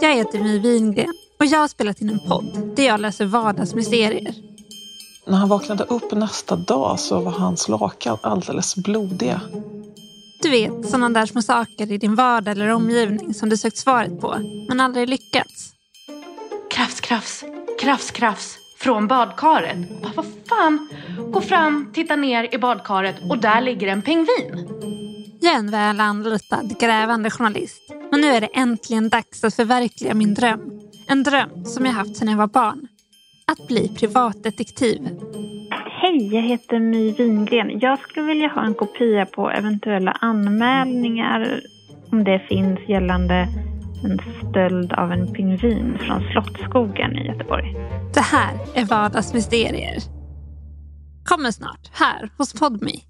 Jag heter My Wingren och jag har spelat in en podd där jag läser vardagsmysterier. När han vaknade upp nästa dag så var hans lakan alldeles blodiga. Du vet, sådana där små saker i din vardag eller omgivning som du sökt svaret på, men aldrig lyckats. Krafs, krafs, krafs, krafs från badkaret. Bara, vad fan? Gå fram, titta ner i badkaret och där ligger en pingvin. Jag är en väl anlitad grävande journalist. Och nu är det äntligen dags att förverkliga min dröm. En dröm som jag haft sedan jag var barn. Att bli privatdetektiv. Hej, jag heter My Wingren. Jag skulle vilja ha en kopia på eventuella anmälningar om det finns gällande en stöld av en pingvin från Slottsskogen i Göteborg. Det här är Vardagsmysterier. Kommer snart här hos Podme.